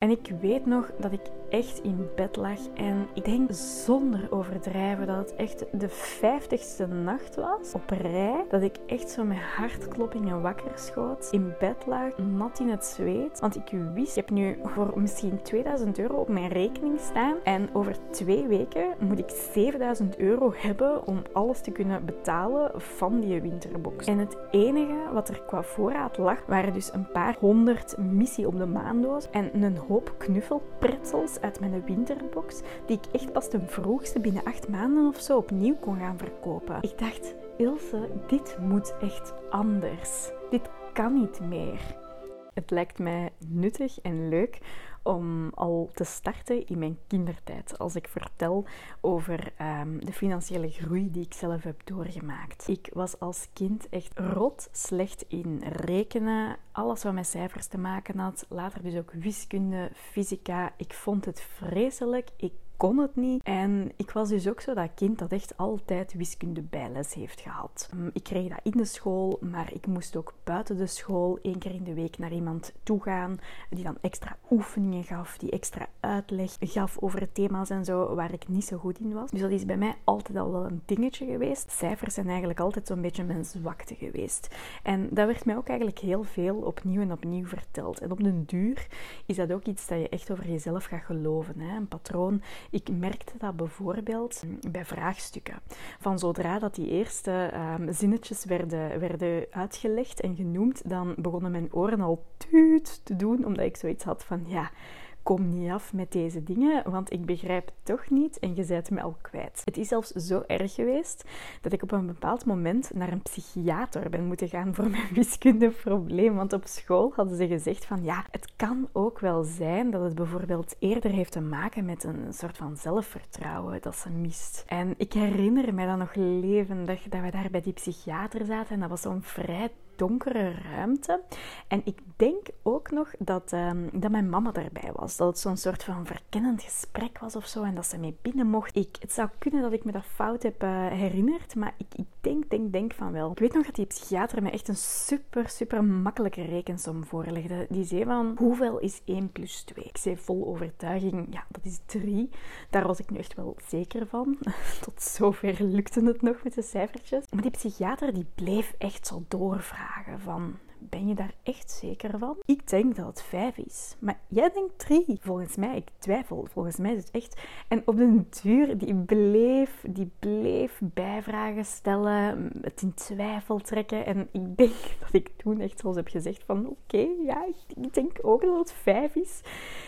En ik weet nog dat ik echt in bed lag en ik denk zonder overdrijven dat het echt de vijftigste nacht was op rij. Dat ik echt zo met hartkloppingen wakker schoot, in bed lag, nat in het zweet. Want ik wist, ik heb nu voor misschien 2000 euro op mijn rekening staan en over twee weken moet ik 7000 euro hebben om alles te kunnen betalen van die winterbox. En het enige wat er qua voorraad lag, waren dus een paar honderd missie op de maandoos en een hoop knuffelpretzels uit mijn winterbox, die ik echt pas ten vroegste binnen acht maanden of zo opnieuw kon gaan verkopen. Ik dacht, Ilse, dit moet echt anders. Dit kan niet meer. Het lijkt mij nuttig en leuk om al te starten in mijn kindertijd. Als ik vertel over um, de financiële groei die ik zelf heb doorgemaakt. Ik was als kind echt rot slecht in rekenen. Alles wat met cijfers te maken had. Later dus ook wiskunde, fysica. Ik vond het vreselijk. Ik kon het niet. En ik was dus ook zo dat kind dat echt altijd wiskunde bijles heeft gehad. Mm, ik kreeg dat in de school, maar ik moest ook buiten de school één keer in de week naar iemand toe gaan die dan extra oefeningen gaf, die extra uitleg gaf over thema's en zo waar ik niet zo goed in was. Dus dat is bij mij altijd al wel een dingetje geweest. Cijfers zijn eigenlijk altijd zo'n beetje mijn zwakte geweest. En dat werd mij ook eigenlijk heel veel opnieuw en opnieuw verteld. En op den duur is dat ook iets dat je echt over jezelf gaat geloven. Hè? Een patroon ik merkte dat bijvoorbeeld bij vraagstukken. Van zodra dat die eerste um, zinnetjes werden, werden uitgelegd en genoemd, dan begonnen mijn oren al tuut te doen, omdat ik zoiets had van ja kom niet af met deze dingen, want ik begrijp toch niet en je bent me al kwijt. Het is zelfs zo erg geweest dat ik op een bepaald moment naar een psychiater ben moeten gaan voor mijn wiskundeprobleem. Want op school hadden ze gezegd van ja, het kan ook wel zijn dat het bijvoorbeeld eerder heeft te maken met een soort van zelfvertrouwen dat ze mist. En ik herinner me dan nog levendig dat we daar bij die psychiater zaten en dat was zo'n vrij donkere ruimte. En ik denk ook nog dat, um, dat mijn mama daarbij was. Dat het zo'n soort van verkennend gesprek was of zo. En dat ze mee binnen mocht. Ik, het zou kunnen dat ik me dat fout heb uh, herinnerd. Maar ik, ik denk, denk, denk van wel. Ik weet nog dat die psychiater me echt een super, super makkelijke rekensom voorlegde. Die zei van, hoeveel is 1 plus 2? Ik zei vol overtuiging, ja, dat is 3. Daar was ik nu echt wel zeker van. Tot zover lukte het nog met de cijfertjes. Maar die psychiater die bleef echt zo doorvragen van ben je daar echt zeker van? Ik denk dat het vijf is. Maar jij denkt drie. Volgens mij, ik twijfel. Volgens mij is het echt. En op den duur, die bleef, die bleef bijvragen stellen, het in twijfel trekken. En ik denk dat ik toen echt zoals heb gezegd van, oké, ja, ik denk ook dat het vijf is.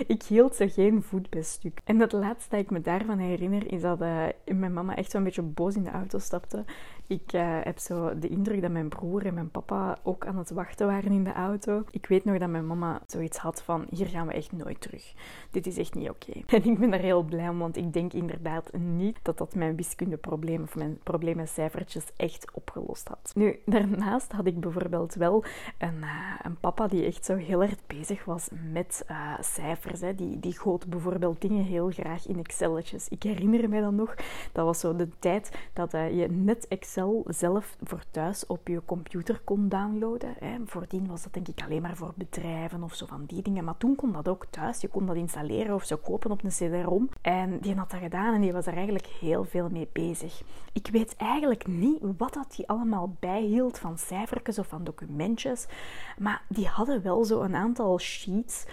Ik hield ze geen voet bij stuk. En het laatste dat ik me daarvan herinner, is dat uh, mijn mama echt zo'n beetje boos in de auto stapte. Ik uh, heb zo de indruk dat mijn broer en mijn papa ook aan het wachten waren in de auto. Ik weet nog dat mijn mama zoiets had van, hier gaan we echt nooit terug. Dit is echt niet oké. En ik ben daar heel blij om, want ik denk inderdaad niet dat dat mijn wiskundeprobleem of mijn probleem met cijfertjes echt opgelost had. Nu, daarnaast had ik bijvoorbeeld wel een, uh, een papa die echt zo heel erg bezig was met uh, cijfers. Hè. Die, die goot bijvoorbeeld dingen heel graag in Excelletjes. Ik herinner me dan nog, dat was zo de tijd dat je net Excel zelf voor thuis op je computer kon downloaden. Hè. Voordien was dat denk ik alleen maar voor bedrijven of zo van die dingen. Maar toen kon dat ook thuis. Je kon dat installeren of zo kopen op een CD-ROM. En die had dat gedaan en die was er eigenlijk heel veel mee bezig. Ik weet eigenlijk niet wat dat die allemaal bijhield van cijfertjes of van documentjes. Maar die hadden wel zo een aantal sheets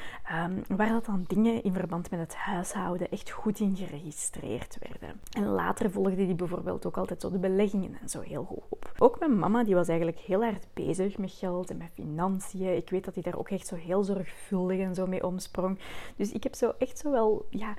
um, waar dat dan dingen in verband met het huishouden echt goed in geregistreerd werden. En later volgde die bijvoorbeeld ook altijd zo de beleggingen en zo heel goed op. Ook mijn mama die was eigenlijk heel erg bezig met geld en met financiën. Ik weet dat hij daar ook echt zo heel zorgvuldig en zo mee omsprong. Dus ik heb zo echt zo wel ja,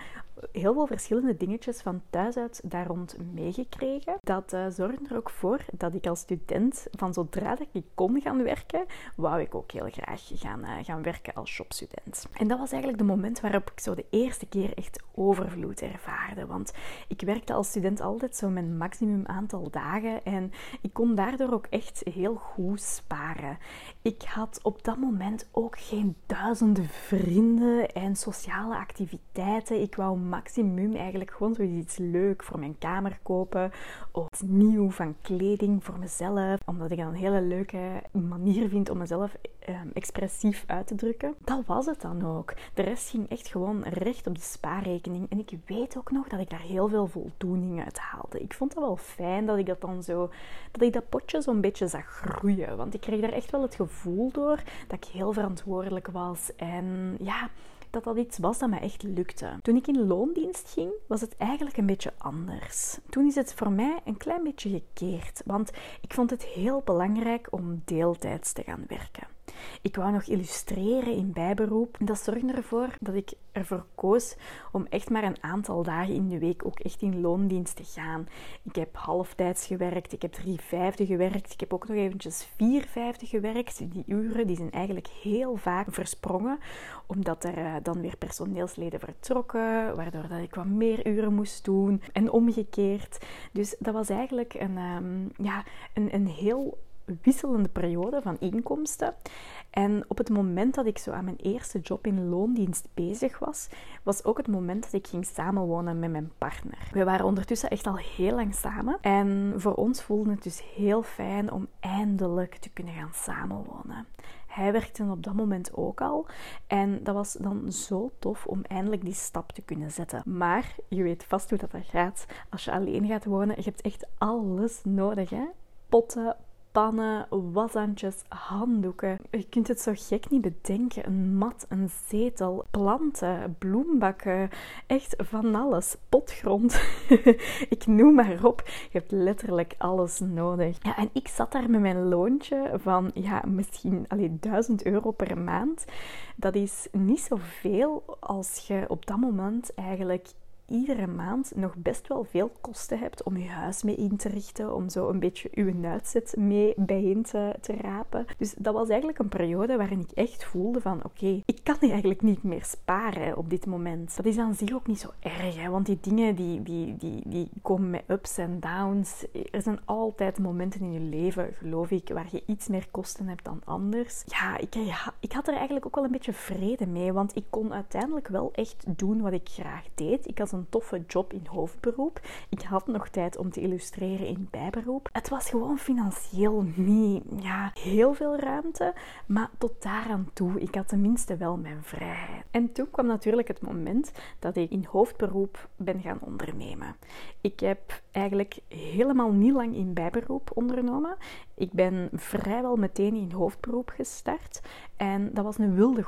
heel veel verschillende dingetjes van thuis uit daar rond meegekregen. Dat uh, zorgde er ook voor dat ik als student, van zodra ik kon gaan werken, wou ik ook heel graag gaan, uh, gaan werken als shopstudent. En dat was eigenlijk de moment waarop ik zo de eerste keer echt overvloed ervaarde. Want ik werkte als student altijd zo mijn maximum aantal dagen en ik kon daardoor ook echt heel goed sparen. Ik had op dat moment ook geen duizenden vrienden en sociale activiteiten. Ik wou maximum eigenlijk gewoon zoiets leuk voor mijn kamer kopen. Of nieuw van kleding voor mezelf. Omdat ik een hele leuke manier vind om mezelf ehm, expressief uit te drukken. Dat was het dan ook. De rest ging echt gewoon recht op de spaarrekening. En ik weet ook nog dat ik daar heel veel voldoening uit haalde. Ik vond dat wel fijn dat ik dat dan zo, dat ik dat potje zo'n beetje zag groeien. Want ik kreeg daar echt wel het gevoel door dat ik heel verantwoordelijk was. En ja, dat dat iets was dat mij echt lukte. Toen ik in loondienst ging, was het eigenlijk een beetje anders. Toen is het voor mij een klein beetje gekeerd, want ik vond het heel belangrijk om deeltijds te gaan werken. Ik wou nog illustreren in bijberoep. Dat zorgde ervoor dat ik ervoor koos om echt maar een aantal dagen in de week ook echt in loondienst te gaan. Ik heb halftijds gewerkt, ik heb drie vijfde gewerkt, ik heb ook nog eventjes vier vijfde gewerkt. Die uren die zijn eigenlijk heel vaak versprongen, omdat er eh, dan weer personeelsleden vertrokken, waardoor dat ik wat meer uren moest doen en omgekeerd. Dus dat was eigenlijk een, um, ja, een, een heel wisselende periode van inkomsten. En op het moment dat ik zo aan mijn eerste job in loondienst bezig was, was ook het moment dat ik ging samenwonen met mijn partner. We waren ondertussen echt al heel lang samen. En voor ons voelde het dus heel fijn om eindelijk te kunnen gaan samenwonen. Hij werkte op dat moment ook al. En dat was dan zo tof om eindelijk die stap te kunnen zetten. Maar je weet vast hoe dat, gaat. Als je alleen gaat wonen, je hebt echt alles nodig. Hè? Potten, pannen, washandjes, handdoeken. Je kunt het zo gek niet bedenken. Een mat, een zetel, planten, bloembakken, echt van alles. Potgrond. ik noem maar op. Je hebt letterlijk alles nodig. Ja, en ik zat daar met mijn loontje van ja, misschien alleen 1000 euro per maand. Dat is niet zoveel als je op dat moment eigenlijk iedere maand nog best wel veel kosten hebt om je huis mee in te richten, om zo een beetje uw uitzet mee bijeen te, rapen. Dus dat was eigenlijk een periode waarin ik echt voelde van oké, ik kan eigenlijk niet meer sparen op dit moment. Dat is aan zich ook niet zo erg, hè, want die dingen die, die, die, die komen met ups en downs. Er zijn altijd momenten in je leven, geloof ik, waar je iets meer kosten hebt dan anders. Ja, ik, ik had er eigenlijk ook wel een beetje vrede mee, want ik kon uiteindelijk wel echt doen wat ik graag deed. Ik had een een toffe job in hoofdberoep. Ik had nog tijd om te illustreren in bijberoep. Het was gewoon financieel niet ja, heel veel ruimte, maar tot daaraan toe. Ik had tenminste wel mijn vrijheid. En toen kwam natuurlijk het moment dat ik in hoofdberoep ben gaan ondernemen. Ik heb eigenlijk helemaal niet lang in bijberoep ondernomen. Ik ben vrijwel meteen in hoofdberoep gestart. En dat was een wilde.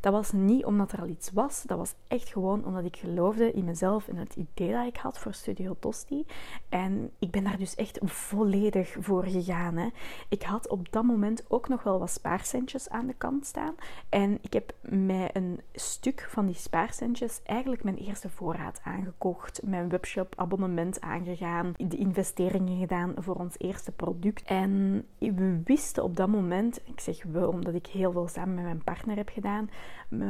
Dat was niet omdat er al iets was. Dat was echt gewoon omdat ik geloofde in mezelf en het idee dat ik had voor Studio Tosti. En ik ben daar dus echt volledig voor gegaan. Hè. Ik had op dat moment ook nog wel wat spaarcentjes aan de kant staan. En ik heb met een stuk van die spaarcentjes eigenlijk mijn eerste voorraad aangekocht. Mijn webshop abonnement aangegaan. De investeringen gedaan voor ons eerste product. En we wisten op dat moment, ik zeg we omdat ik heel veel samen met mijn partner heb gedaan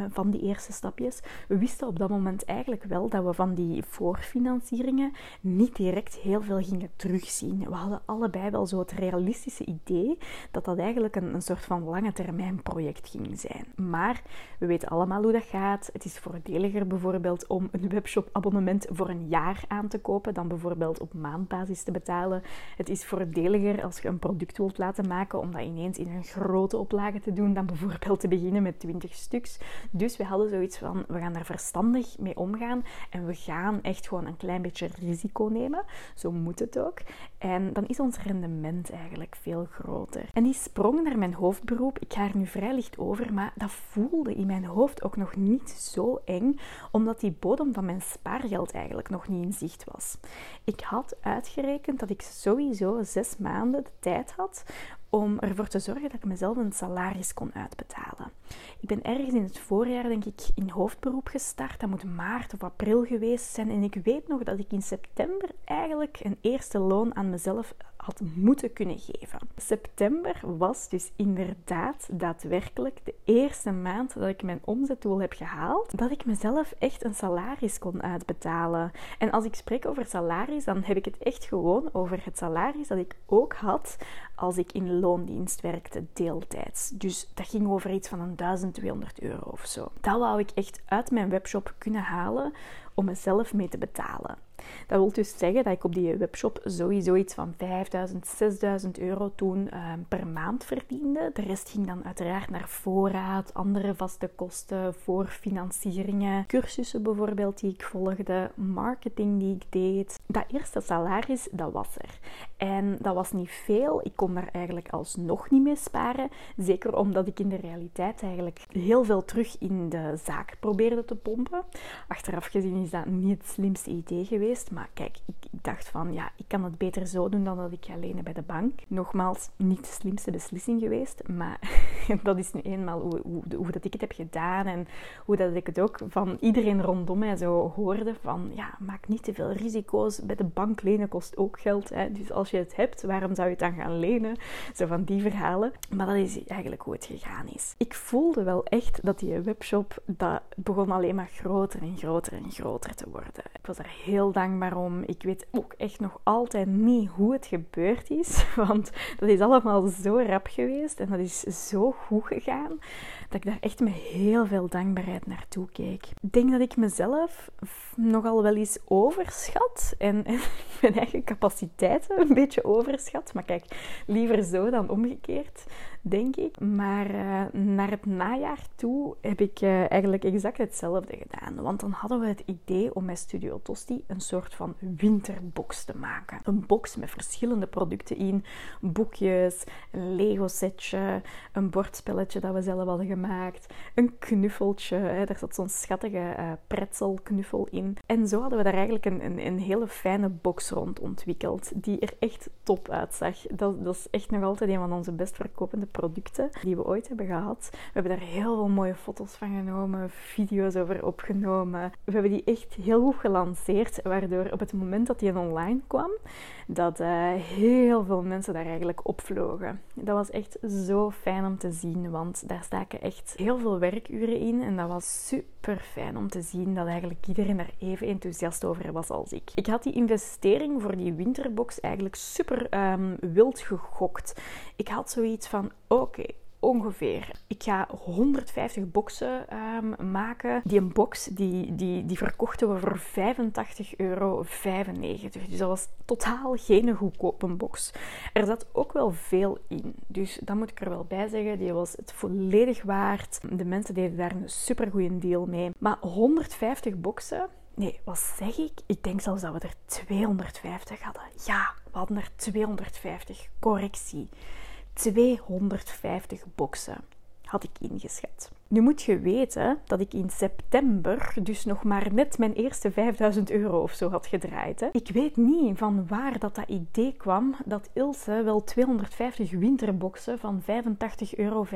van die eerste stapjes, we wisten op dat moment eigenlijk wel dat we van die voorfinancieringen niet direct heel veel gingen terugzien. We hadden allebei wel zo het realistische idee dat dat eigenlijk een, een soort van lange termijn project ging zijn. Maar we weten allemaal hoe dat gaat. Het is voordeliger bijvoorbeeld om een webshop abonnement voor een jaar aan te kopen dan bijvoorbeeld op maandbasis te betalen. Het is voordeliger als je een product wilt laten maken, om dat ineens in een grote oplage te doen, dan bijvoorbeeld te beginnen met 20 stuks. Dus we hadden zoiets van, we gaan daar verstandig mee omgaan en we gaan echt gewoon een klein beetje risico nemen. Zo moet het ook. En dan is ons rendement eigenlijk veel groter. En die sprong naar mijn hoofdberoep. Ik ga er nu vrij licht over, maar dat voelde in mijn hoofd ook nog niet zo eng, omdat die bodem van mijn spaargeld eigenlijk nog niet in zicht was. Ik had uitgerekend dat ik sowieso zes maanden de tijd had om ervoor te zorgen dat ik mezelf een salaris kon uitbetalen. Ik ben ergens in het voorjaar, denk ik, in hoofdberoep gestart. Dat moet maart of april geweest zijn. En ik weet nog dat ik in september eigenlijk een eerste loon aan mezelf had moeten kunnen geven. September was dus inderdaad daadwerkelijk de eerste maand dat ik mijn omzetdoel heb gehaald, dat ik mezelf echt een salaris kon uitbetalen. En als ik spreek over salaris, dan heb ik het echt gewoon over het salaris dat ik ook had als ik in loondienst werkte, deeltijds. Dus dat ging over iets van een 1200 euro of zo. Dat wou ik echt uit mijn webshop kunnen halen om mezelf mee te betalen. Dat wil dus zeggen dat ik op die webshop sowieso iets van 5000, 6000 euro toen ehm, per maand verdiende. De rest ging dan uiteraard naar voorraad, andere vaste kosten, voor financieringen, cursussen bijvoorbeeld die ik volgde, marketing die ik deed. Dat eerste salaris, dat was er. En dat was niet veel. Ik kon daar eigenlijk alsnog niet mee sparen. Zeker omdat ik in de realiteit eigenlijk heel veel terug in de zaak probeerde te pompen. Achteraf gezien is dat niet het slimste idee geweest. Maar kijk, ik, dacht van ja, ik kan het beter zo doen dan dat ik ga lenen bij de bank. Nogmaals, niet de slimste beslissing geweest. Maar dat is nu eenmaal hoe, hoe, hoe, dat ik het heb gedaan. En hoe dat ik het ook van iedereen rondom mij zo hoorde. Van ja, maak niet te veel risico's. Bij de bank lenen kost ook geld. Hè. Dus als je het hebt, waarom zou je het dan gaan lenen? Zo van die verhalen. Maar dat is eigenlijk hoe het gegaan is. Ik voelde wel echt dat die webshop, dat begon alleen maar groter en groter en groter te worden. Ik was er heel dankbaar om. Ik weet ook echt nog altijd niet hoe het gebeurd is. Want dat is allemaal zo rap geweest en dat is zo goed gegaan dat ik daar echt met heel veel dankbaarheid naartoe keek. Ik denk dat ik mezelf nogal wel eens overschat en, en mijn eigen capaciteiten een beetje overschat. Maar kijk, liever zo dan omgekeerd denk ik. Maar uh, naar het najaar toe heb ik uh, eigenlijk exact hetzelfde gedaan. Want dan hadden we het idee om met Studio Tosti een soort van winterbox te maken. Een box met verschillende producten in. Boekjes, een Lego setje, een bordspelletje dat we zelf hadden gemaakt, een knuffeltje. Hè, daar zat zo'n schattige uh, pretzelknuffel in. En zo hadden we daar eigenlijk een, een, een, hele fijne box rond ontwikkeld, die er echt top uitzag. Dat, dat is echt nog altijd een van onze best verkopende producten die we ooit hebben gehad. We hebben daar heel veel mooie foto's van genomen, video's over opgenomen. We hebben die echt heel goed gelanceerd, waardoor op het moment dat die online kwam, dat uh, heel veel mensen daar eigenlijk opvlogen. Dat was echt zo fijn om te zien, want daar staken echt heel veel werkuren in en dat was super fijn om te zien dat eigenlijk iedereen er even enthousiast over was als ik. Ik had die investering voor die winterbox eigenlijk super um, wild gegokt. Ik had zoiets van, oké, ongeveer. Ik ga 150 boxen um, maken. Die een box die, die, die verkochten we voor 85,95 euro. Dus dat was totaal geen goedkope box. Er zat ook wel veel in. Dus dat moet ik er wel bij zeggen. Die was het volledig waard. De mensen deden daar een super goede deal mee. Maar 150 boxen. Nee, wat zeg ik? Ik denk zelfs dat we er 250 hadden. Ja, we hadden er 250. Correctie. 250 boxen had ik ingeschat. Nu moet je weten dat ik in september dus nog maar net mijn eerste 5000 euro of zo had gedraaid. Hè. Ik weet niet van waar dat, dat idee kwam dat Ilse wel 250 winterboxen van 85,95 euro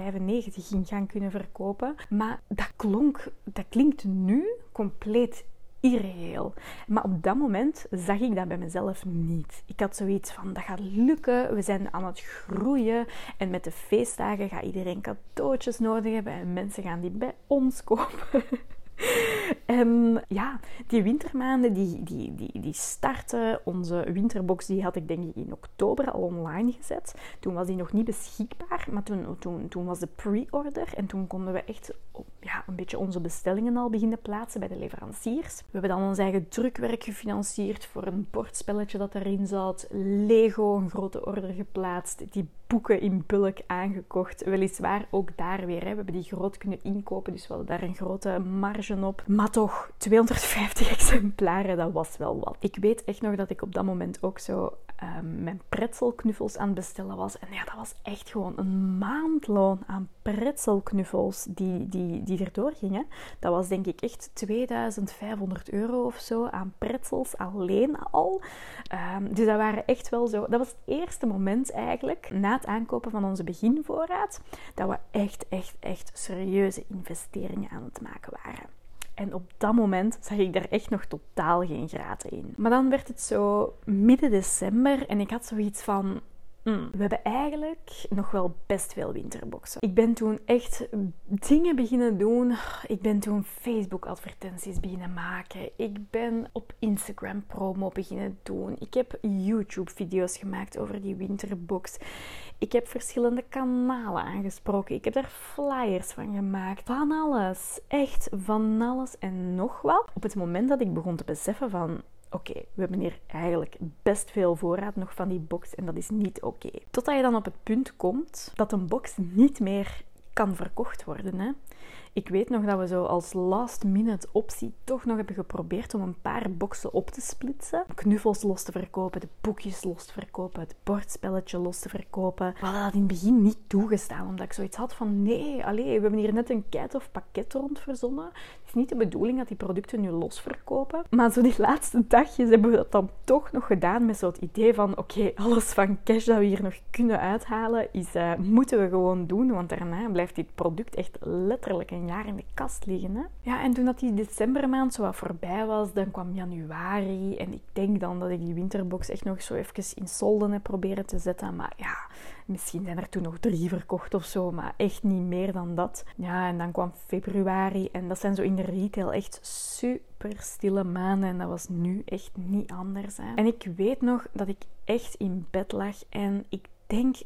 ging gaan kunnen verkopen. Maar dat, klonk, dat klinkt nu compleet irreëel. Maar op dat moment zag ik dat bij mezelf niet. Ik had zoiets van, dat gaat lukken, we zijn aan het groeien en met de feestdagen gaat iedereen cadeautjes nodig hebben en mensen gaan die bij ons kopen. En ja, die wintermaanden die, die, die, die starten. Onze winterbox die had ik denk ik in oktober al online gezet. Toen was die nog niet beschikbaar, maar toen, toen, toen was de pre-order. En toen konden we echt ja, een beetje onze bestellingen al beginnen plaatsen bij de leveranciers. We hebben dan ons eigen drukwerk gefinancierd voor een bordspelletje dat erin zat. Lego, een grote order geplaatst. Die boeken in bulk aangekocht. Weliswaar ook daar weer. We hebben die groot kunnen inkopen, dus we hadden daar een grote marge op. Maar toch, 250 exemplaren, dat was wel wat. Ik weet echt nog dat ik op dat moment ook zo um, mijn pretzelknuffels aan het bestellen was. En ja, dat was echt gewoon een maandloon aan pretzelknuffels die, die, die erdoor gingen. Dat was denk ik echt 2500 euro of zo aan pretzels alleen al. Um, dus dat waren echt wel zo... Dat was het eerste moment eigenlijk, na het aankopen van onze beginvoorraad, dat we echt, echt, echt serieuze investeringen aan het maken waren. En op dat moment zag ik daar echt nog totaal geen graten in. Maar dan werd het zo midden december en ik had zoiets van. Mm, we hebben eigenlijk nog wel best veel winterboxen. Ik ben toen echt dingen beginnen doen. Ik ben toen Facebook-advertenties beginnen maken. Ik ben op Instagram promo beginnen doen. Ik heb YouTube-video's gemaakt over die winterbox. Ik heb verschillende kanalen aangesproken. Ik heb daar flyers van gemaakt. Van alles. Echt van alles en nog wat. Op het moment dat ik begon te beseffen van oké, we hebben hier eigenlijk best veel voorraad nog van die box en dat is niet oké. Totdat je dan op het punt komt dat een box niet meer kan verkocht worden. Hè? Ik weet nog dat we zo als last minute optie toch nog hebben geprobeerd om een paar boxen op te splitsen. Knuffels los te verkopen, de boekjes los te verkopen, het bordspelletje los te verkopen. We hadden dat in het begin niet toegestaan, omdat ik zoiets had van nee, allee, we hebben hier net een keit of pakket rond verzonnen. Het is niet de bedoeling dat die producten nu los verkopen. Maar zo die laatste dagjes hebben we dat dan toch nog gedaan met zo'n idee van oké, alles van cash dat we hier nog kunnen uithalen, is, uh, moeten we gewoon doen, want daarna blijft dit product echt letterlijk een jaar in de kast liggen. Hè? Ja, en toen dat die decembermaand zo wat voorbij was, dan kwam januari. En ik denk dan dat ik die winterbox echt nog zo even in solden heb proberen te zetten. Maar ja, misschien zijn er toen nog drie verkocht of zo, maar echt niet meer dan dat. Ja, en dan kwam februari. En dat zijn zo in de retail echt super stille maanden. En dat was nu echt niet anders. Hè? En ik weet nog dat ik echt in bed lag en ik denk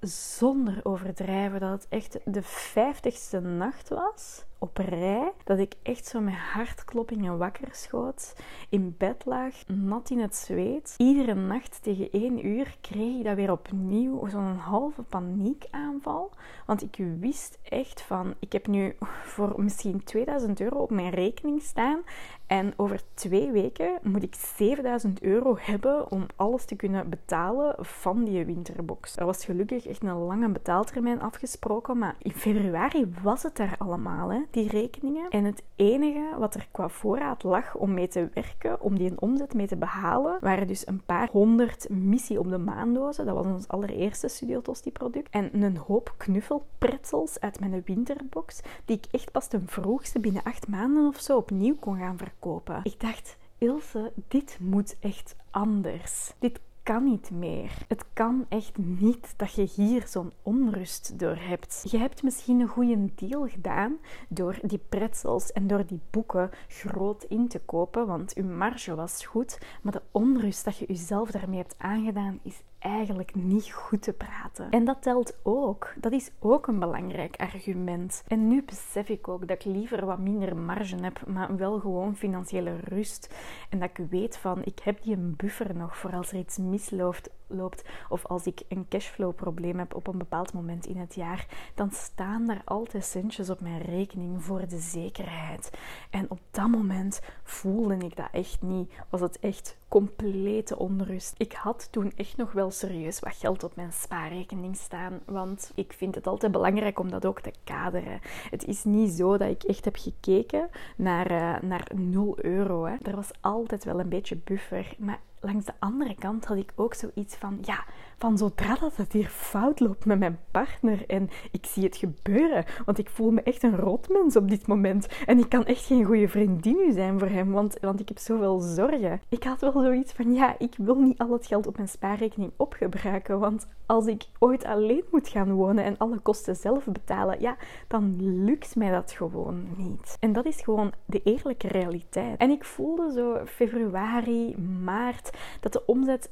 zonder overdrijven dat het echt de vijftigste nacht was op rij dat ik echt zo met hartkloppingen wakker schoot, in bed lag, nat in het zweet. Iedere nacht tegen één uur kreeg ik dat weer opnieuw, zo'n halve paniekaanval. Want ik wist echt van, ik heb nu voor misschien 2000 euro op mijn rekening staan en over twee weken moet ik 7000 euro hebben om alles te kunnen betalen van die winterbox. Er was gelukkig echt een lange betaaltermijn afgesproken, maar in februari was het er allemaal. Hè die rekeningen. En het enige wat er qua voorraad lag om mee te werken, om die een omzet mee te behalen, waren dus een paar honderd missie op de maandozen. Dat was ons allereerste Studio Tosti product. En een hoop knuffelpretzels uit mijn winterbox, die ik echt pas ten vroegste binnen acht maanden of zo opnieuw kon gaan verkopen. Ik dacht, Ilse, dit moet echt anders. Dit kan niet meer. Het kan echt niet dat je hier zo'n onrust door hebt. Je hebt misschien een goede deal gedaan door die pretzels en door die boeken groot in te kopen, want je marge was goed, maar de onrust dat je jezelf daarmee hebt aangedaan is eigenlijk niet goed te praten. En dat telt ook. Dat is ook een belangrijk argument. En nu besef ik ook dat ik liever wat minder marge heb, maar wel gewoon financiële rust. En dat ik weet van, ik heb die een buffer nog voor als er iets misloopt loopt of als ik een cashflow probleem heb op een bepaald moment in het jaar, dan staan daar altijd centjes op mijn rekening voor de zekerheid. En op dat moment voelde ik dat echt niet. Was het echt complete onrust. Ik had toen echt nog wel serieus wat geld op mijn spaarrekening staan, want ik vind het altijd belangrijk om dat ook te kaderen. Het is niet zo dat ik echt heb gekeken naar, uh, naar 0 euro. Hè. Er was altijd wel een beetje buffer, maar langs de andere kant had ik ook zoiets van, ja, van zodra dat het hier fout loopt met mijn partner en ik zie het gebeuren, want ik voel me echt een rotmens op dit moment en ik kan echt geen goede vriendin nu zijn voor hem, want, want ik heb zoveel zorgen. Ik had wel zoiets van, ja, ik wil niet al het geld op mijn spaarrekening opgebruiken, want als ik ooit alleen moet gaan wonen en alle kosten zelf betalen, ja, dan lukt mij dat gewoon niet. En dat is gewoon de eerlijke realiteit. En ik voelde zo februari, maart dat de omzet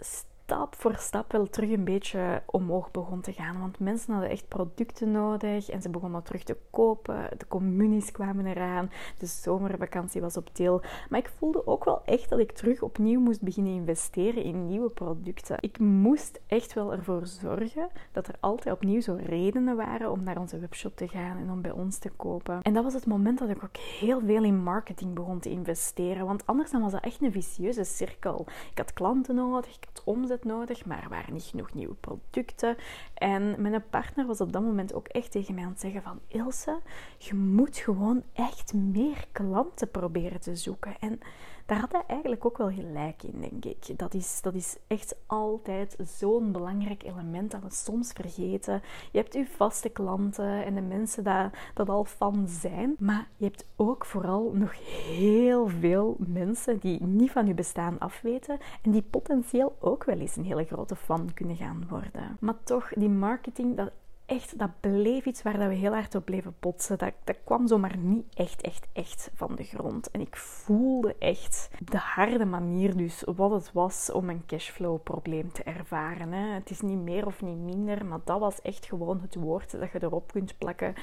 stap voor stap wel terug een beetje omhoog begon te gaan. Want mensen hadden echt producten nodig en ze begonnen terug te kopen. De communies kwamen eraan. De zomervakantie was op deel. Maar ik voelde ook wel echt dat ik terug opnieuw moest beginnen investeren in nieuwe producten. Ik moest echt wel ervoor zorgen dat er altijd opnieuw zo redenen waren om naar onze webshop te gaan en om bij ons te kopen. En dat was het moment dat ik ook heel veel in marketing begon te investeren. Want anders dan was dat echt een vicieuze cirkel. Ik had klanten nodig, ik had omzet nodig, maar er waren niet genoeg nieuwe producten. En mijn partner was op dat moment ook echt tegen mij aan het zeggen van Ilse, je moet gewoon echt meer klanten proberen te zoeken. En daar had hij eigenlijk ook wel gelijk in, denk ik. Dat is, dat is echt altijd zo'n belangrijk element dat we soms vergeten. Je hebt je vaste klanten en de mensen dat, dat al fan zijn. Maar je hebt ook vooral nog heel veel mensen die niet van je bestaan afweten en die potentieel ook wel eens een hele grote fan kunnen gaan worden. Maar toch, die marketing, dat echt, dat bleef iets waar dat we heel hard op bleven botsen. Dat, dat kwam zomaar niet echt, echt, echt van de grond. En ik voelde echt de harde manier dus wat het was om een cashflow probleem te ervaren. Hè. Het is niet meer of niet minder, maar dat was echt gewoon het woord dat je erop kunt plakken.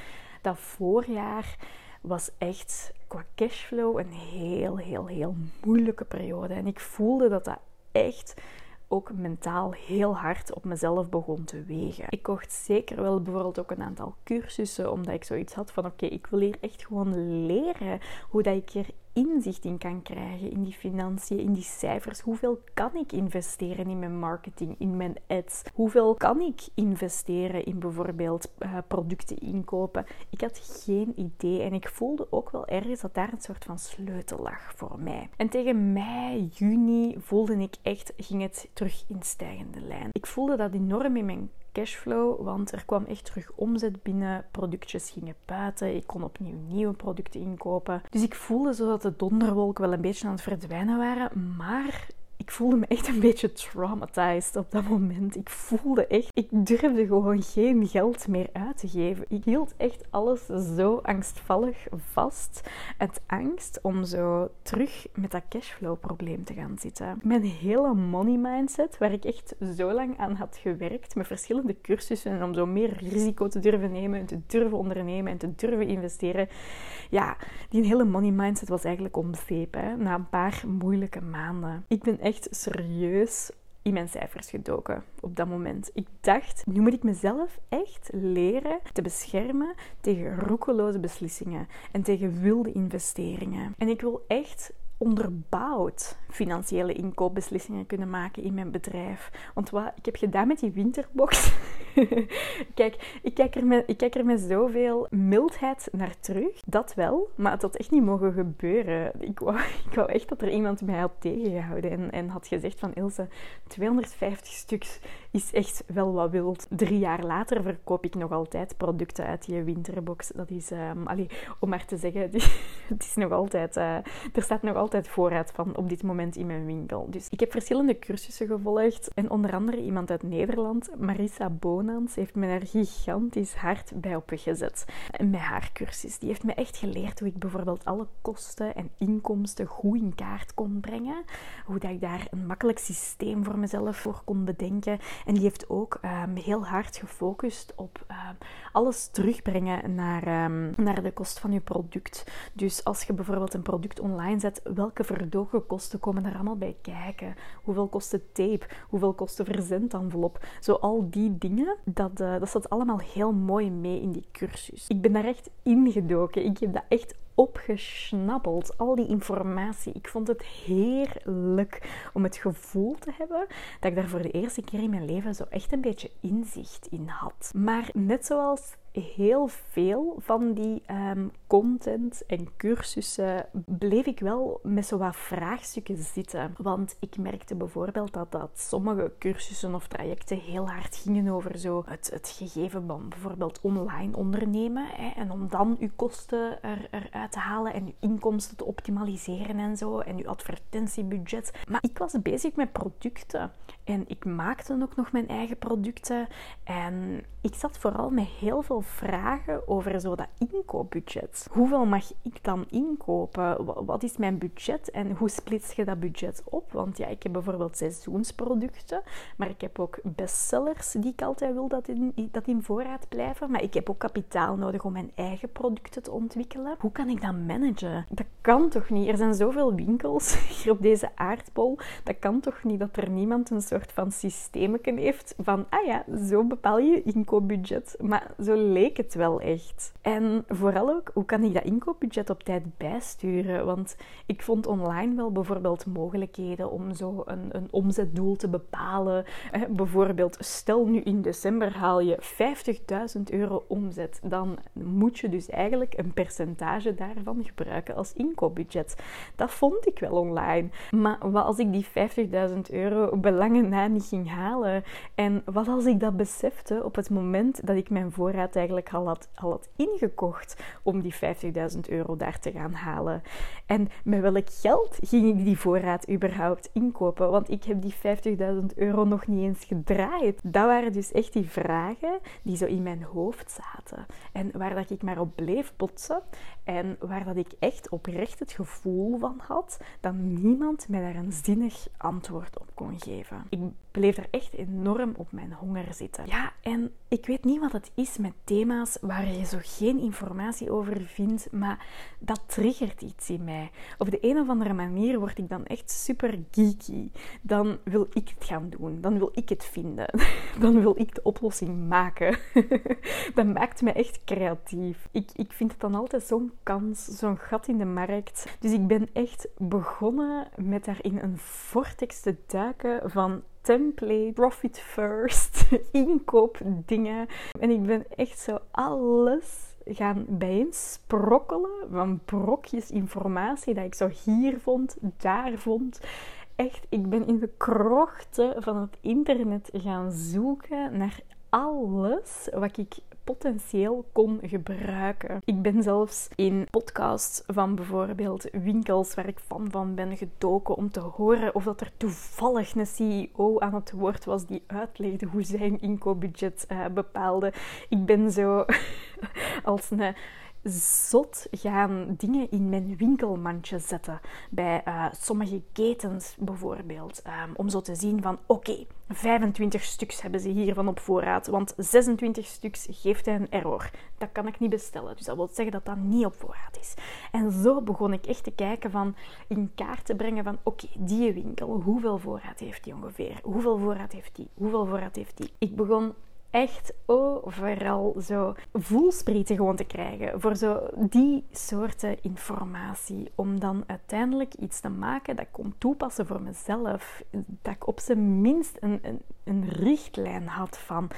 Dat voorjaar was echt qua cashflow een heel, heel, heel moeilijke periode. En ik voelde dat dat echt ook mentaal heel hard op mezelf begon te wegen. Ik kocht zeker wel bijvoorbeeld ook een aantal cursussen, omdat ik zoiets had van oké, ik wil hier echt gewoon leren hoe dat ik er inzicht in kan krijgen in die financiën, in die cijfers. Hoeveel kan ik investeren in mijn marketing, in mijn ads? Hoeveel kan ik investeren in bijvoorbeeld uh, producten inkopen? Ik had geen idee en ik voelde ook wel ergens dat daar een soort van sleutel lag voor mij. En tegen mei, juni voelde ik echt, ging het terug in stijgende lijn. Ik voelde dat enorm in mijn cashflow, want er kwam echt terug omzet binnen. Productjes gingen buiten. Ik kon opnieuw nieuwe producten inkopen. Dus ik voelde zo dat de donderwolken wel een beetje aan het verdwijnen waren. Maar ik voelde me echt een beetje traumatized op dat moment. Ik voelde echt, ik durfde gewoon geen geld meer uit te geven. Ik hield echt alles zo angstvallig vast. Het angst om zo terug met dat cashflow probleem te gaan zitten. Mijn hele money mindset, waar ik echt zo lang aan had gewerkt, met verschillende cursussen om zo meer risico te durven nemen en te durven ondernemen en te durven investeren. Ja, die hele money mindset was eigenlijk om zeep, hè, na een paar moeilijke maanden. Ik ben echt echt serieus in mijn cijfers gedoken op dat moment. Ik dacht, nu moet ik mezelf echt leren te beschermen tegen roekeloze beslissingen en tegen wilde investeringen. En ik wil echt onderbouwd financiële inkoopbeslissingen kunnen maken in mijn bedrijf. Want wat ik heb gedaan met die winterbox. Kijk, ik kijk, er met, ik kijk er met zoveel mildheid naar terug. Dat wel, maar het had echt niet mogen gebeuren. Ik wou, ik wou echt dat er iemand mij had tegengehouden en, en had gezegd van Ilse, 250 stuks is echt wel wat wild. Drie jaar later verkoop ik nog altijd producten uit die winterbox. Dat is, um, om maar te zeggen, het is nog altijd, uh, er staat nog altijd voorraad van op dit moment in mijn winkel. Dus ik heb verschillende cursussen gevolgd en onder andere iemand uit Nederland, Marissa Bonans, heeft me daar gigantisch hard bij op gezet. Met haar cursus. Die heeft me echt geleerd hoe ik bijvoorbeeld alle kosten en inkomsten goed in kaart kon brengen. Hoe dat ik daar een makkelijk systeem voor mezelf voor kon bedenken. En die heeft ook um, heel hard gefocust op um, alles terugbrengen naar, um, naar de kost van je product. Dus als je bijvoorbeeld een product online zet, welke verdogen kosten komen daar allemaal bij kijken? Hoeveel kost tape? Hoeveel kost de verzendenvelop? Zo al die dingen, dat, uh, dat staat allemaal heel mooi mee in die cursus. Ik ben daar echt ingedoken. Ik heb dat echt opgesnappeld. Al die informatie. Ik vond het heerlijk om het gevoel te hebben dat ik daar voor de eerste keer in mijn leven zo echt een beetje inzicht in had. Maar net zoals heel veel van die um, content en cursussen bleef ik wel met zo wat vraagstukken zitten. Want ik merkte bijvoorbeeld dat, dat sommige cursussen of trajecten heel hard gingen over zo het, het gegeven van bijvoorbeeld online ondernemen. Hè, en om dan uw kosten er, eruit te halen en uw inkomsten te optimaliseren en zo. En uw advertentiebudget. Maar ik was bezig met producten. En ik maakte ook nog mijn eigen producten. En ik zat vooral met heel veel vragen over zo dat inkoopbudget. Hoeveel mag ik dan inkopen? Wat is mijn budget en hoe splits je dat budget op? Want ja, ik heb bijvoorbeeld seizoensproducten, maar ik heb ook bestsellers die ik altijd wil dat in, dat in voorraad blijven. Maar ik heb ook kapitaal nodig om mijn eigen producten te ontwikkelen. Hoe kan ik dat managen? Dat kan toch niet? Er zijn zoveel winkels hier op deze aardbol. Dat kan toch niet dat er niemand een soort van systeemken heeft van, ah ja, zo bepaal je inkoopbudget. Maar zo leek het wel echt. En vooral ook, hoe kan ik dat inkoopbudget op tijd bijsturen? Want ik vond online wel bijvoorbeeld mogelijkheden om zo een, een omzetdoel te bepalen. bijvoorbeeld, stel nu in december haal je 50.000 euro omzet. Dan moet je dus eigenlijk een percentage daarvan gebruiken als inkoopbudget. Dat vond ik wel online. Maar wat als ik die 50.000 euro belangen niet ging halen? En wat als ik dat besefte op het moment dat ik mijn voorraad eigenlijk al had, al had ingekocht om die 50.000 euro daar te gaan halen? En met welk geld ging ik die voorraad überhaupt inkopen? Want ik heb die 50.000 euro nog niet eens gedraaid. Dat waren dus echt die vragen die zo in mijn hoofd zaten. En waar dat ik maar op bleef botsen. En waar dat ik echt oprecht het gevoel van had dat niemand mij daar een zinnig antwoord op kon geven. Ik bleef er echt enorm op mijn honger zitten. Ja, en ik weet niet wat het is met thema's waar je zo geen informatie over vindt, maar dat triggert iets in mij. Op de een of andere manier word ik dan echt super geeky. Dan wil ik het gaan doen. Dan wil ik het vinden. Dan wil ik de oplossing maken. dat maakt me echt creatief. Ik, ik vind het dan altijd zo'n kans, zo'n gat in de markt. Dus ik ben echt begonnen met daarin een vortex te duiken van template, profit first, inkoopdingen. En ik ben echt zo alles gaan bijeensprokkelen van brokjes informatie dat ik zo hier vond, daar vond. Echt, ik ben in de krochten van het internet gaan zoeken naar alles wat ik potentieel kon gebruiken. Ik ben zelfs in podcasts van bijvoorbeeld winkels waar ik fan van ben gedoken om te horen of dat er toevallig een CEO aan het woord was die uitlegde hoe zijn inkoopbudget uh, bepaalde. Ik ben zo als een zot gaan dingen in mijn winkelmandje zetten. Bij uh, sommige ketens bijvoorbeeld. Um, om zo te zien van oké, okay, 25 stuks hebben ze hiervan op voorraad. Want 26 stuks geeft een error. Dat kan ik niet bestellen. Dus dat wil zeggen dat dat niet op voorraad is. En zo begon ik echt te kijken van in kaart te brengen van oké, die winkel, hoeveel voorraad heeft die ongeveer? Hoeveel voorraad heeft die? Hoeveel voorraad heeft die? Ik begon echt overal zo voelsprieten gewoon te krijgen voor zo die soorten informatie. Om dan uiteindelijk iets te maken dat kon toepassen voor mezelf. Dat ik op zijn minst een, een, een richtlijn had van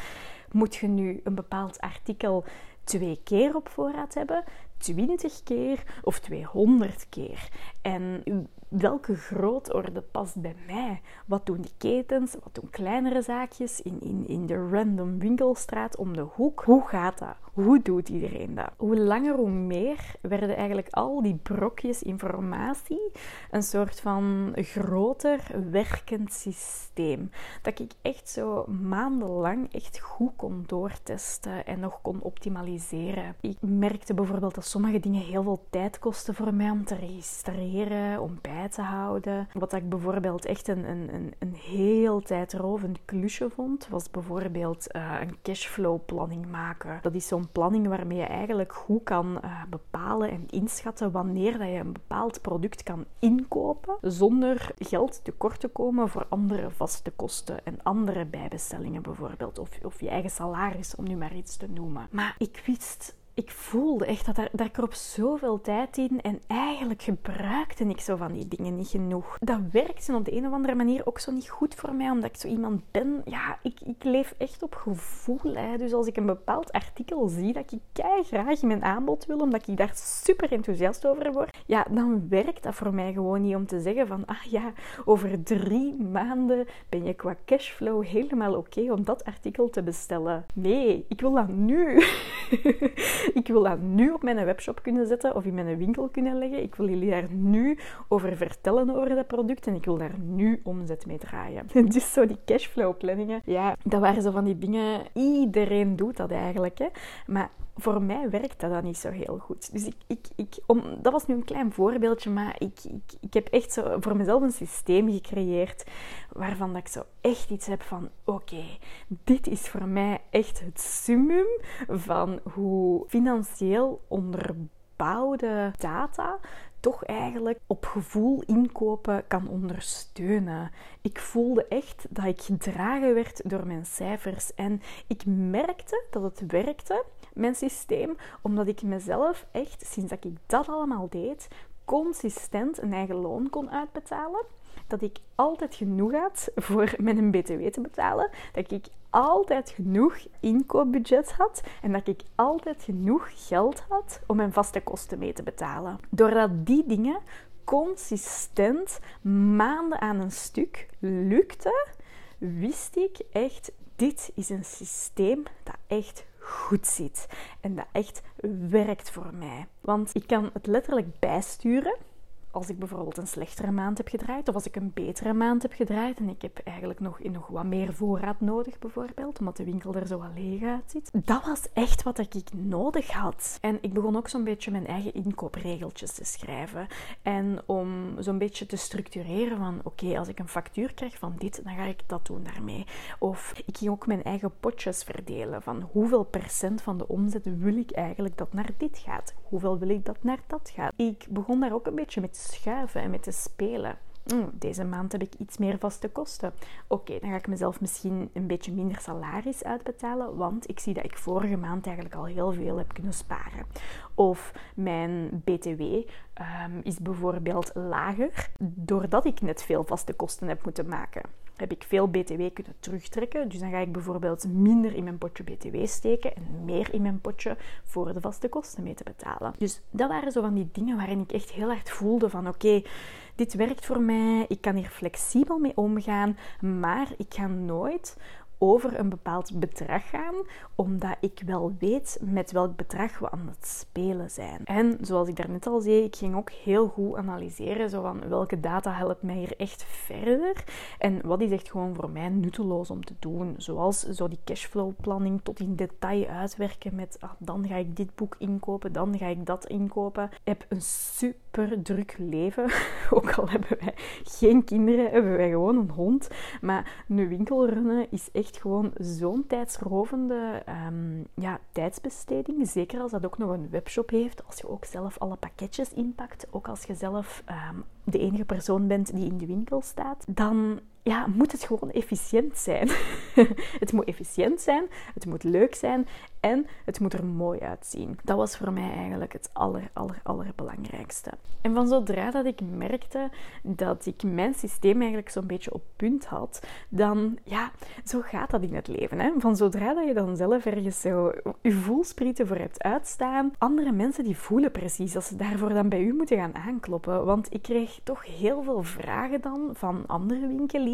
moet je nu een bepaald artikel twee keer op voorraad hebben, 20 keer of 200 keer. En welke grootorde past bij mij? Wat doen die ketens? Wat doen kleinere zaakjes in, in, in de random winkelstraat om de hoek? Hoe gaat dat? Hoe doet iedereen dat? Hoe langer, hoe meer werden eigenlijk al die brokjes informatie een soort van groter werkend systeem. Dat ik echt zo maandenlang echt goed kon doortesten en nog kon optimaliseren. Ik merkte bijvoorbeeld dat sommige dingen heel veel tijd kosten voor mij om te registreren, om bij te houden. Wat ik bijvoorbeeld echt een, een, een, heel tijdrovend klusje vond, was bijvoorbeeld uh, een cashflow planning maken. Dat is zo'n planning waarmee je eigenlijk goed kan uh, bepalen en inschatten wanneer dat je een bepaald product kan inkopen zonder geld tekort te komen voor andere vaste kosten en andere bijbestellingen bijvoorbeeld. Of, of je eigen salaris, om nu maar iets te noemen. Maar ik wist ik voelde echt dat, er, dat ik er op zoveel tijd in en eigenlijk gebruikte ik zo van die dingen niet genoeg. Dat werkte op de een of andere manier ook zo niet goed voor mij, omdat ik zo iemand ben. Ja, ik, ik leef echt op gevoel. Hè. Dus als ik een bepaald artikel zie dat ik kei graag in mijn aanbod wil, omdat ik daar super enthousiast over word, ja, dan werkt dat voor mij gewoon niet om te zeggen van, ah ja, over drie maanden ben je qua cashflow helemaal oké om dat artikel te bestellen. Nee, ik wil dat nu. ik wil dat nu op mijn webshop kunnen zetten of in mijn winkel kunnen leggen. Ik wil jullie daar nu over vertellen over dat product en ik wil daar nu omzet mee draaien. Dus zo die cashflow planningen, ja, dat waren zo van die dingen. Iedereen doet dat eigenlijk, hè. Maar voor mij werkt dat dan niet zo heel goed. Dus ik, ik, ik, om, dat was nu een klein voorbeeldje, maar ik, ik, ik heb echt zo voor mezelf een systeem gecreëerd waarvan dat ik zo echt iets heb van oké, dit is voor mij echt het summum van hoe financieel onderbouwde data toch eigenlijk op gevoel inkopen kan ondersteunen. Ik voelde echt dat ik gedragen werd door mijn cijfers en ik merkte dat het werkte mijn systeem, omdat ik mezelf echt, sinds dat ik dat allemaal deed, consistent een eigen loon kon uitbetalen. Dat ik altijd genoeg had voor mijn BTW te betalen. Dat ik altijd genoeg inkoopbudget had. En dat ik altijd genoeg geld had om mijn vaste kosten mee te betalen. Doordat die dingen consistent maanden aan een stuk lukte, wist ik echt: dit is een systeem dat echt goed zit en dat echt werkt voor mij. Want ik kan het letterlijk bijsturen als ik bijvoorbeeld een slechtere maand heb gedraaid, of als ik een betere maand heb gedraaid en ik heb eigenlijk nog, nog wat meer voorraad nodig, bijvoorbeeld, omdat de winkel er zo wat leeg uitziet. Dat was echt wat ik nodig had. En ik begon ook zo'n beetje mijn eigen inkoopregeltjes te schrijven. En om zo'n beetje te structureren van, oké, als ik een factuur krijg van dit, dan ga ik dat doen daarmee. Of ik ging ook mijn eigen potjes verdelen van hoeveel procent van de omzet wil ik eigenlijk dat naar dit gaat? Hoeveel wil ik dat naar dat gaat? Ik begon daar ook een beetje met schuiven en met te spelen. Mm, deze maand heb ik iets meer vaste kosten. Oké, dan ga ik mezelf misschien een beetje minder salaris uitbetalen, want ik zie dat ik vorige maand eigenlijk al heel veel heb kunnen sparen. Of mijn BTW ehm, is bijvoorbeeld lager doordat ik net veel vaste kosten heb moeten maken heb ik veel BTW kunnen terugtrekken. Dus dan ga ik bijvoorbeeld minder in mijn potje BTW steken en meer in mijn potje voor de vaste kosten mee te betalen. Dus dat waren zo van die dingen waarin ik echt heel hard voelde van oké, dit werkt voor mij, ik kan hier flexibel mee omgaan, maar ik ga nooit over een bepaald bedrag gaan, omdat ik wel weet met welk bedrag we aan het spelen zijn. En zoals ik daarnet al zei, ik ging ook heel goed analyseren zo van welke data helpt mij hier echt verder en wat is echt gewoon voor mij nutteloos om te doen. Zoals zo die cashflow planning tot in detail uitwerken met ah, dan ga ik dit boek inkopen, dan ga ik dat inkopen. Ik heb een super druk leven, ook al hebben wij geen kinderen, hebben wij gewoon een hond. Maar een winkel runnen is echt gewoon zo'n tijdsrovende um, ja, tijdsbesteding. Zeker als dat ook nog een webshop heeft. Als je ook zelf alle pakketjes inpakt. Ook als je zelf um, de enige persoon bent die in de winkel staat. Dan ja, moet het gewoon efficiënt zijn. het moet efficiënt zijn, het moet leuk zijn en het moet er mooi uitzien. Dat was voor mij eigenlijk het aller, aller, allerbelangrijkste. En van zodra dat ik merkte dat ik mijn systeem eigenlijk zo'n beetje op punt had, dan, ja, zo gaat dat in het leven. Hè? Van zodra dat je dan zelf ergens zo je voelsprieten voor hebt uitstaan, andere mensen die voelen precies als ze daarvoor dan bij u moeten gaan aankloppen. Want ik kreeg toch heel veel vragen dan van andere winkeliers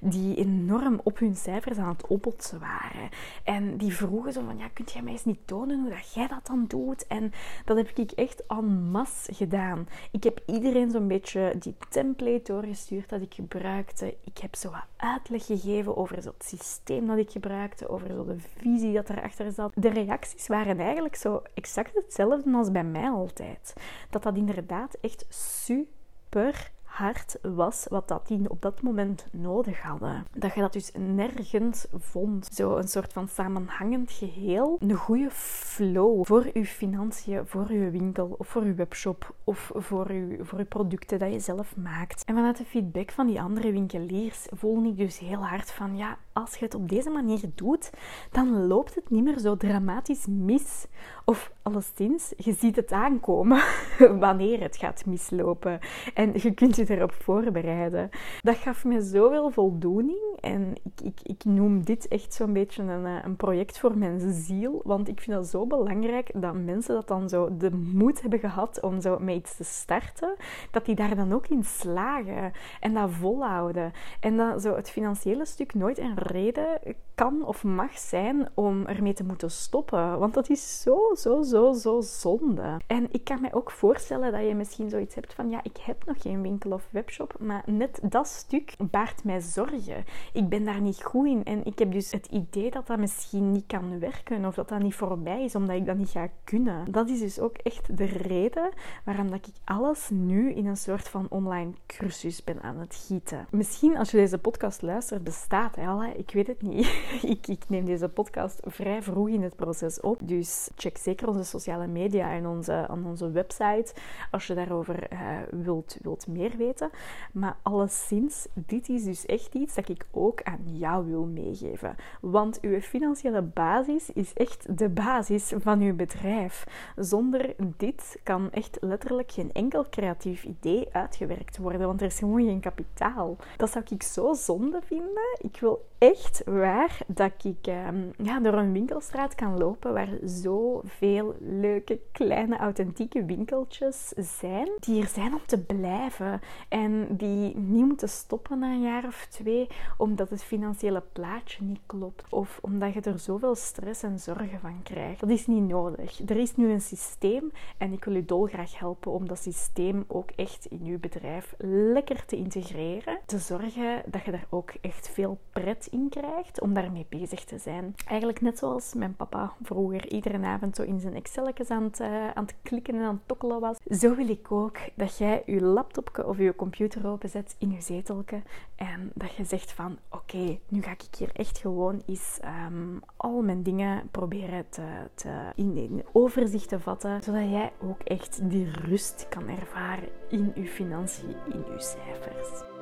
die enorm op hun cijfers aan het opbotsen waren. En die vroegen zo van, ja, kunt jij mij eens niet tonen hoe dat jij dat dan doet? En dat heb ik echt en masse gedaan. Ik heb iedereen zo'n beetje die template doorgestuurd dat ik gebruikte. Ik heb zo wat uitleg gegeven over het systeem dat ik gebruikte, over zo de visie dat erachter zat. De reacties waren eigenlijk zo exact hetzelfde als bij mij altijd. Dat dat inderdaad echt super hard was wat dat die op dat moment nodig hadden. Dat je dat dus nergens vond. Zo een soort van samenhangend geheel. Een goede flow voor je financiën, voor je winkel of voor je webshop of voor je, voor je producten dat je zelf maakt. En vanuit de feedback van die andere winkeliers voel ik dus heel hard van ja, als je het op deze manier doet, dan loopt het niet meer zo dramatisch mis. Of alleszins, je ziet het aankomen wanneer het gaat mislopen. En je kunt je erop voorbereiden. Dat gaf me zoveel voldoening. En ik, ik, ik noem dit echt zo'n beetje een, eh, een project voor mijn ziel. Want ik vind dat zo belangrijk dat mensen dat dan zo de moed hebben gehad om zo met iets te starten. Dat die daar dan ook in slagen. En dat volhouden. En dat zo het financiële stuk nooit een reden kan of mag zijn om ermee te moeten stoppen. Want dat is zo, zo, zo, zo zonde. En ik kan me ook voorstellen dat je misschien zoiets hebt van, ja, ik heb nog geen winkel of webshop, maar net dat stuk baart mij zorgen. Ik ben daar niet goed in en ik heb dus het idee dat dat misschien niet kan werken of dat dat niet voorbij is, omdat ik dat niet ga kunnen. Dat is dus ook echt de reden waarom dat ik alles nu in een soort van online cursus ben aan het gieten. Misschien als je deze podcast luistert, bestaat hij al, ik weet het niet. ik, ik neem deze podcast vrij vroeg in het proces op, dus check zeker onze sociale media en onze, aan onze website als je daarover uh, wilt, wilt meer weten. Maar alleszins, dit is dus echt iets dat ik ook aan jou wil meegeven. Want uw financiële basis is echt de basis van uw bedrijf. Zonder dit kan echt letterlijk geen enkel creatief idee uitgewerkt worden, want er is gewoon geen kapitaal. Dat zou ik zo zonde vinden. Ik wil echt waar dat ik ehm, ja, door een winkelstraat kan lopen waar zoveel leuke, kleine, authentieke winkeltjes zijn, die er zijn om te blijven en die niet moeten stoppen na een jaar of twee, omdat het financiële plaatje niet klopt of omdat je er zoveel stress en zorgen van krijgt. Dat is niet nodig. Er is nu een systeem en ik wil u dolgraag helpen om dat systeem ook echt in uw bedrijf lekker te integreren. Te zorgen dat je daar ook echt veel pret krijgt om daarmee bezig te zijn. Eigenlijk net zoals mijn papa vroeger iedere avond zo in zijn Excelletjes aan het, uh, aan het klikken en aan het tokkelen was. Zo wil ik ook dat jij je laptopje of je computer openzet in je zetelke en dat je zegt van oké, nu ga ik hier echt gewoon eens um, al mijn dingen proberen te, te in, in overzicht te vatten, zodat jij ook echt die rust kan ervaren in je financiën, in je cijfers.